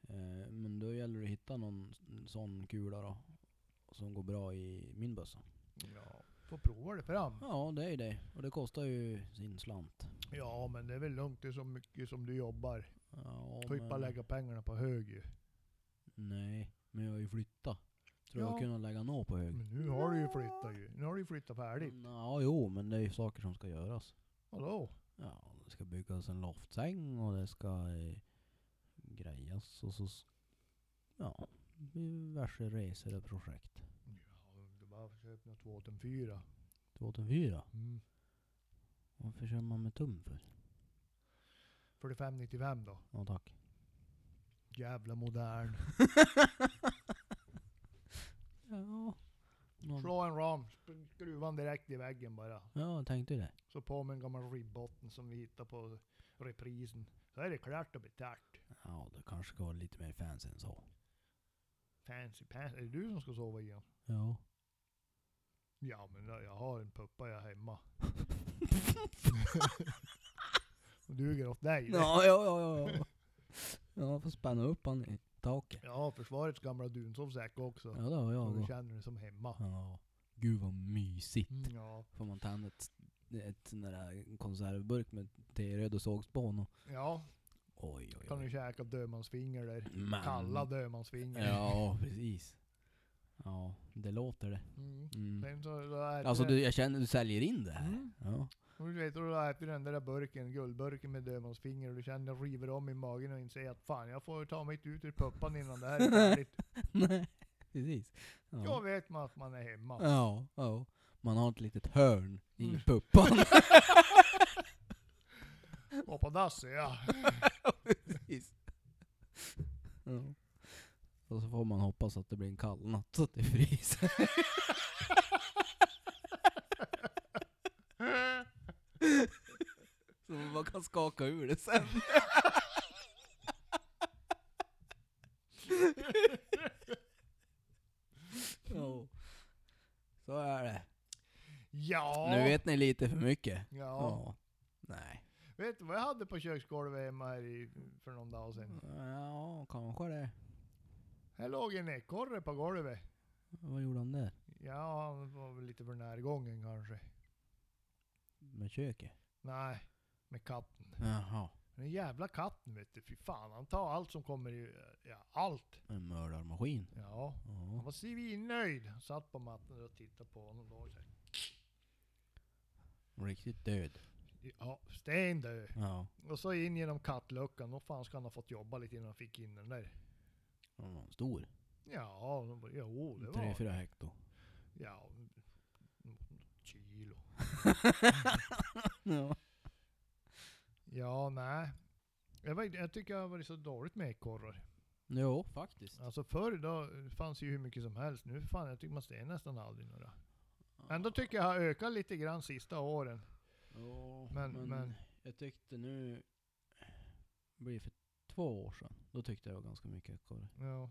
Eh, men då gäller det att hitta någon sån kula då. Som går bra i min bössa. ja. Får prova det fram. Ja, det är ju det. Och det kostar ju sin slant. Ja, men det är väl lugnt. Det är så mycket som du jobbar. Ja, Du får ju bara lägga pengarna på hög ju. Nej, men jag har ju flyttat. Tror Ja. jag kunnat lägga nå på hög. Men nu har du ju flyttat ju. Nu har du ju flyttat färdigt. Ja, jo, men det är ju saker som ska göras. Vadå? Ja, det ska byggas en loftsäng och det ska eh, grejas och så... Ja, diverse resor och projekt. Ja, du bara köp något 2004. 2004? Mm. Varför kör man med tum för? 4595 då. Ja, tack. Jävla modern. Ja. Någon, Slå en ram, sp- skruva den direkt i väggen bara. ja, tänkte det. Så på med en gammal ribbotten som vi hittade på reprisen. Så är det klart och betalt. Ja, det kanske ska vara lite mer fancy än så. Fancy pants. Är det du som ska sova i den? Ja. Ja men jag har en puppa jag hemma. Och duger åt dig. Ja, ja, ja, ja. Ja, får spänna upp han i taket. Ja, försvarets gamla dunsovsäck också. Ja, det har Så jag du också. känner dig som hemma. Ja. Gud vad mysigt. Mm, ja. Får man tända ett, ett sån där konservburk med teröd och sågspån och ja, oj oj kan du oj. käka dödmansfinger där. Men, Kalla dödmansfinger. Ja, precis. Ja, det låter det. Mm. Mm. Sen så, då äter Alltså det- du, jag känner du säljer in det här. Mm. Ja. Och du vet, då du äter den där burken, guldburken med dödmansfinger och du känner att river om i magen och inser att fan jag får ta mig ut ur puppan innan det här är färdigt. Nej, precis. Då Ja. vet man att man är hemma. ja, ja. Man har ett litet hörn i Mm. puppan. Och på dasset ja. precis. Ja. Och så får man hoppas att det blir en kall natt så att det fryser. Man kan skaka ur det sen. Jo. Så är det. Ja. Nu vet ni lite för mycket. Ja. Ja. Nej. Vet du vad jag hade på köksgolvet hemma här i, för någon dag sedan? Ja, kanske det. Här låg en ekorre på golvet. Vad gjorde han där? Ja, han var väl lite för närgången kanske. Med köket? Nej, med katten. Jaha. Den jävla katten vet du, fy fan. Han tar allt som kommer i, ja allt. En mördarmaskin? Ja. Han var svinnöjd. Satt på mattan och tittade på honom. Då, så här, Riktigt död. Ja, stendöd. Ja. Och så in genom kattluckan. Då fan ska han ha fått jobba lite innan han fick in den där. Den var stor. Ja, de bara, jo det Tre, var... fyra hekto. Ja, kilo. Ja. Ja, nej. Jag, vet, jag tycker jag har varit så dåligt med ekorrar. Jo, faktiskt. Alltså förr då fanns ju hur mycket som helst. Nu fan jag tycker man ser nästan aldrig några. Ändå tycker jag har ökat lite grann sista åren. Ja, Men- men, men- jag tyckte nu... Blir för två år sedan. Då tyckte jag det var ganska mycket ekorre. Ja,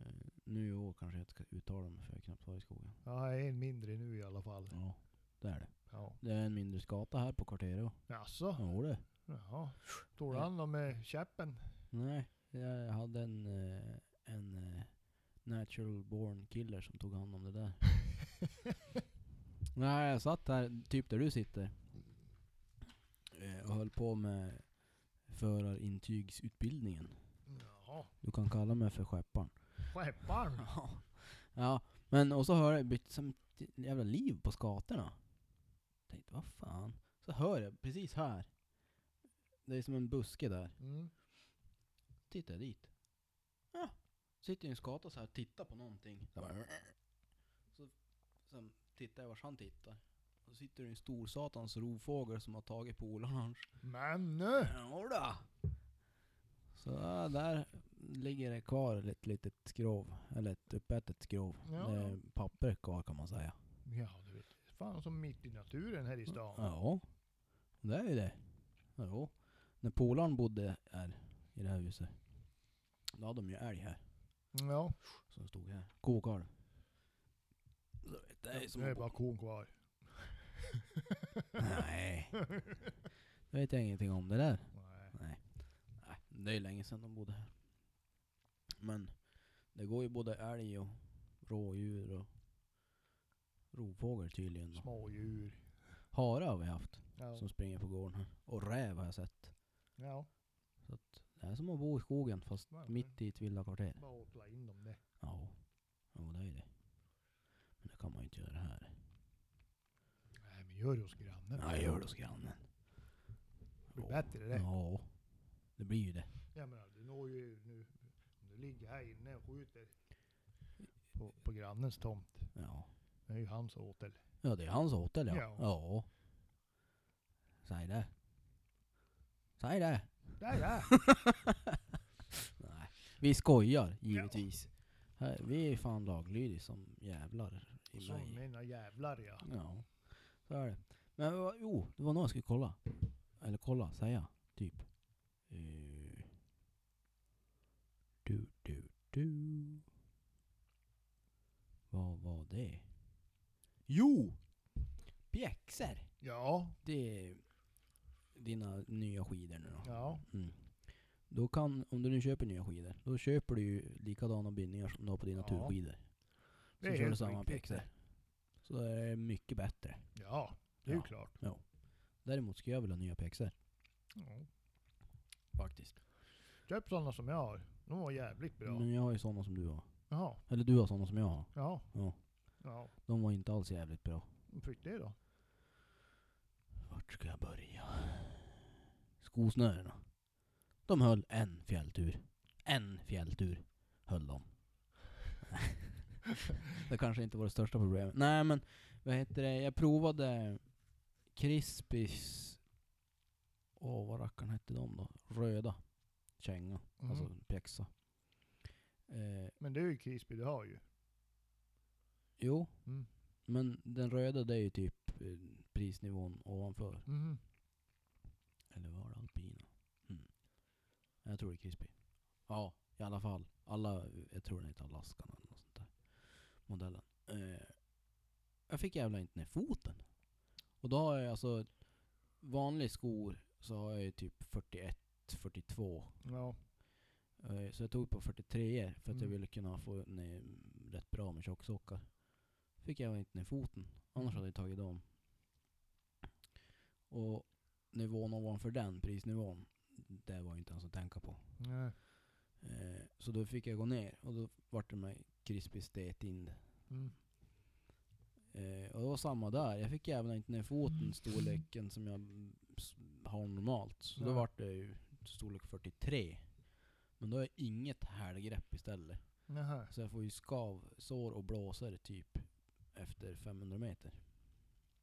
Eh, nu i år kanske jag inte ska uttala mig för jag knappt varit i skogen. har en mindre nu i alla fall. Ja, det är det. Ja. Det är en mindre skata här på kvarteret. Jaså? Jo det. Jaha. Tog du hand om med käppen? Nej, jag hade en, eh, en eh, natural born killer som tog hand om det där. Nej, jag satt där, typ där du sitter. eh, Och höll på med förarintygsutbildningen. Jaha. Du kan kalla mig för skepparen. Skepparen? Ja. ja, men och så hör jag bytt som jävla liv på skatorna. Tänkte, vad fan. Så hör jag precis här. Det är som en buske där. Mm. Tittar jag dit. Ja, sitter ju en skata så här och tittar på någonting. Så, bara, så sen tittar jag vart han tittar. Och så sitter det en stor satans rovfågel som har tagit polarn hans. Men nu! Jodå! Så ja, där ligger det kvar ett litet skrov. Eller ett uppätet skrov. Ja. Det är papper kvar kan man säga. Ja. Fan som mitt i naturen här i stan. Ja, det är ju det. Jo. När polaren bodde här i det här huset. Då hade de ju älg här. Ja. Som stod här. Kokalv. Så vet, Det är som Nu är att bara kon kvar. Nej. Det vet jag ingenting om det där. Nej. Nej. Nej. Det är ju länge sedan de bodde här. Men det går ju både älg och rådjur och rovfågel tydligen. Smådjur. Hare har vi haft Ja. som springer på gården här. Och räv har jag sett. ja. Så att det är som att bo i skogen fast Ja, mitt i ett villakvarter. Bara åtla in dem det. Ja. Jo det är det. Men det kan man ju inte göra här. Nej men gör det hos grannen. Nej, gör det hos grannen. Det blir Ja. bättre det. Ja, det blir ju det. Jag menar, du når ju nu, om du ligger här inne och skjuter på, på grannens tomt. Ja. Det är ju hans åtel. Ja, det är hans hotell ja. Ja. Ja. Säg det. Säg det. Där ja! Nej, vi skojar givetvis. Här, vi är fan laglydiga som jävlar i Som mig. mina jävlar ja. Ja, så är det. Men vad- jo, det var något jag skulle kolla. Eller kolla, säga, typ. Eh, du, du, du. Vad var det? Jo! Pjäxor! Ja, Det är dina nya skidor nu då. ja. Mm. Då kan, om du nu köper nya skidor, då köper du ju likadana bindningar som du har på dina Ja. turskidor. Det Så är kör du helt samma riktigt pjäxor. Så det är mycket bättre. Ja, det är ju Ja. klart. Däremot ska jag vilja ha nya pjäxor. Ja. Faktiskt. Köp sådana som jag har. De var jävligt bra. Men jag har ju sådana som du har. Jaha, Eller du har sådana som jag har. ja. Ja. Ja, De var inte alls jävligt bra. Fick det då? Vart ska jag börja? Skosnörena. De höll en fjälltur. En fjälltur höll de. det kanske inte var det största problemet. Nej men, vad heter det? Jag provade Crispis... Åh, vad rackarn hette de då? Röda. Känga. Mm. Alltså pjäxa. Eh, Men det är ju Crispy du har ju. Jo, Mm. men den röda det är ju typ eh, prisnivån ovanför. Mhm. Eller var det alpina? Mm. Jag tror det är crispy. Ja, i alla fall. Alla, jag tror den heter Alaskan eller något sånt där. Modellen. Eh, jag fick jävla inte ner foten. Och då har jag alltså vanlig skor så har jag ju typ 41, 42. Ja. Eh, så jag tog på 43 för att jag Mm. ville kunna få ner rätt bra med tjocksockar. Fick jag inte ner foten. Annars Mm. hade jag tagit dem. Och nivån ovanför den, prisnivån, det var ju inte ens att tänka på. Nej. Eh, så då fick jag gå ner och då vart det med crispy stet in. Mm. Eh, och det var samma där. Jag fick även inte ner foten storleken som jag mm, har normalt. Så då Nej. vart det ju storlek 43. Men då är inget hälgrepp istället. Nähä. Så jag får ju skav, sår och blåsor typ efter 500 meter.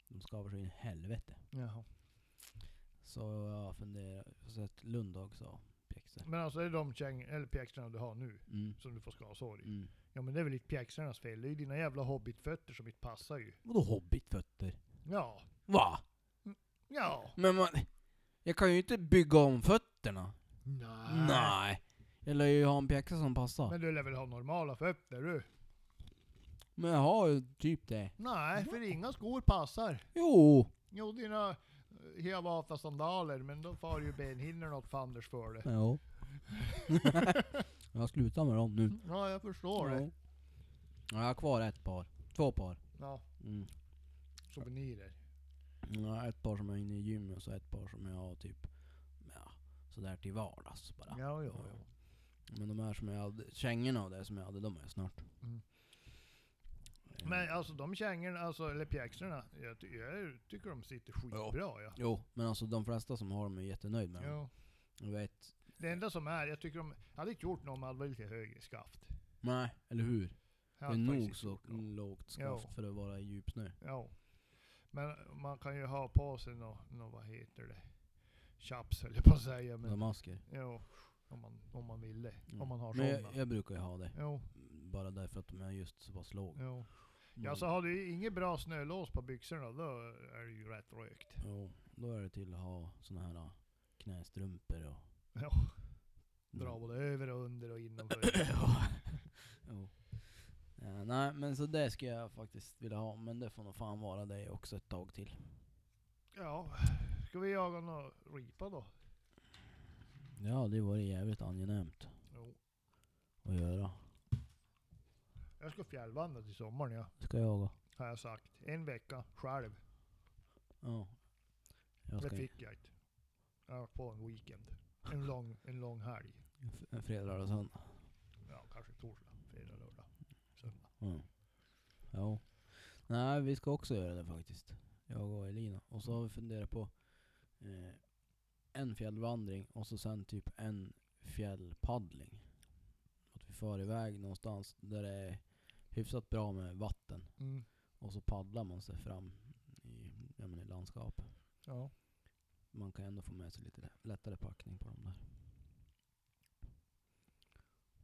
De skavar sig in i helvete. Jaha. Så jag funderar, så att Lundag sa pjäxor. Men alltså är det de käng, eller pjäxorna du har nu, Mm. som du får skavsår i? Mm. Ja men det är väl inte pjäxornas fel, det är ju dina jävla hobbitfötter som inte passar ju. Vadå hobbitfötter? Ja. Va? Ja. Men man, jag kan ju inte bygga om fötterna. Nej. Nej. Jag lär ju ha en pjäxa som passar. Men, Men du lär väl ha normala fötter du? Jag har typ det. Nej, för inga skor passar. Jo. Jo, dina eh, Hiawatha sandaler, men då far ju benhinnorna åt fanders för det. Jo. jag slutar med dem nu. Ja, jag förstår det. Ja. Ja, Jag har kvar ett par. Två par. Ja, Mm. souvenirer. Ja, ett par som jag är inne i gymmet och så ett par som jag har typ ja, sådär till vardags bara. Ja, ja, ja. Men de här som jag hade, kängorna och det som jag hade, de är snart. Mm. Men alltså de kängorna, alltså, eller pjäxorna, jag, ty jag tycker de sitter skitbra ja. Jo, men alltså de flesta som har dem är jättenöjd med dem. Jag vet, Det enda som är, jag tycker de, jag hade inte gjort något om hade varit lite högre skaft. nej, eller hur? Det är nog så något. lågt skaft Jo. för att vara i djupsnö. Ja. Men man kan ju ha på sig nå, nå vad heter det? Chaps jag på att säga. Men, Damasker. jo, om man, om man ville. Mm. Om man har Men sådana. jag, jag brukar ju ha det. Jo, Bara därför att de är just så pass låga. Ja, så har du inget bra snölås på byxorna, då är det ju rätt rökt. Jo, då är det till att ha såna här äh, knästrumpor och... Ja, dra både över och under och innanför. jo. Ja, nej, men så det skulle jag faktiskt vilja ha. Men det får nog fan vara det också ett tag till. ja, ska vi jaga någon ripa då? Ja, det var jävligt angenämt Jo. att göra. Jag ska fjällvandra till sommaren ja, Ska jag jaga? har jag sagt. En vecka själv. Ja. Jag Det ska fick jag inte. Jag var på en weekend. En lång, en lång helg. f- en fredag, lördag, söndag. Ja, kanske torsdag, fredag, lördag, söndag. Mm. Jo. Nej, vi ska också göra det faktiskt. Jag och Elina. Och så har vi funderat på eh, en fjällvandring och så sen typ en fjällpaddling. Att vi far iväg någonstans där det är hyfsat bra med vatten. Mm. Och så paddlar man sig fram i, ja, men i landskapet. Ja. Man kan ändå få med sig lite lä- lättare packning på dem där.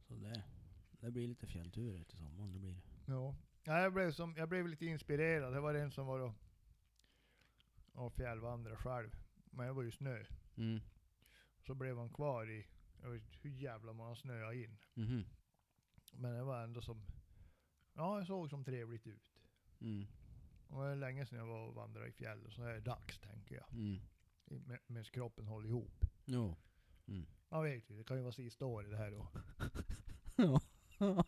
Så det, det blir lite fjällturer till sommaren. Det blir det. ja. ja jag, blev som, jag blev lite inspirerad. Det var en som var och, fjällvandrade själv. Men jag var ju snö. Mm. Så blev han kvar i, jag vet hur jävla man snöade in. Mhm. Men det var ändå som, ja det såg som trevligt ut. Mm. Och det är länge sedan jag var och vandrade i fjällen, så är det dags tänker jag. Mm. Med- Medan kroppen håller ihop. Jo. Mm. Man vet ju, det kan ju vara sista året det här då. ja. ja.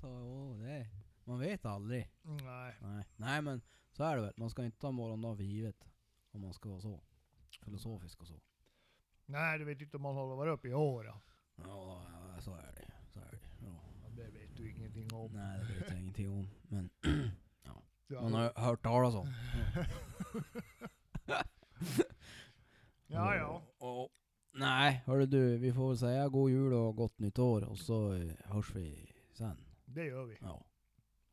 Så jo, det Man vet aldrig. Nej. Nej. Nej men så är det väl. Man ska inte ta morgondagen för givet. Om man ska vara så. Filosofisk och så. Nej, du vet inte om man håller varit uppe i år. då. Ja, ja, så är det. Så är det. Ja. Ja, Det vet du ingenting om. Nej, det vet jag ingenting om. Men Du man har hört talas om. Ja, ja. Och, och, nej, hörru du. Vi får väl säga god jul och gott nytt år. Och så eh, hörs vi sen. Det gör vi. Ja.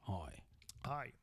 Hej. Hej.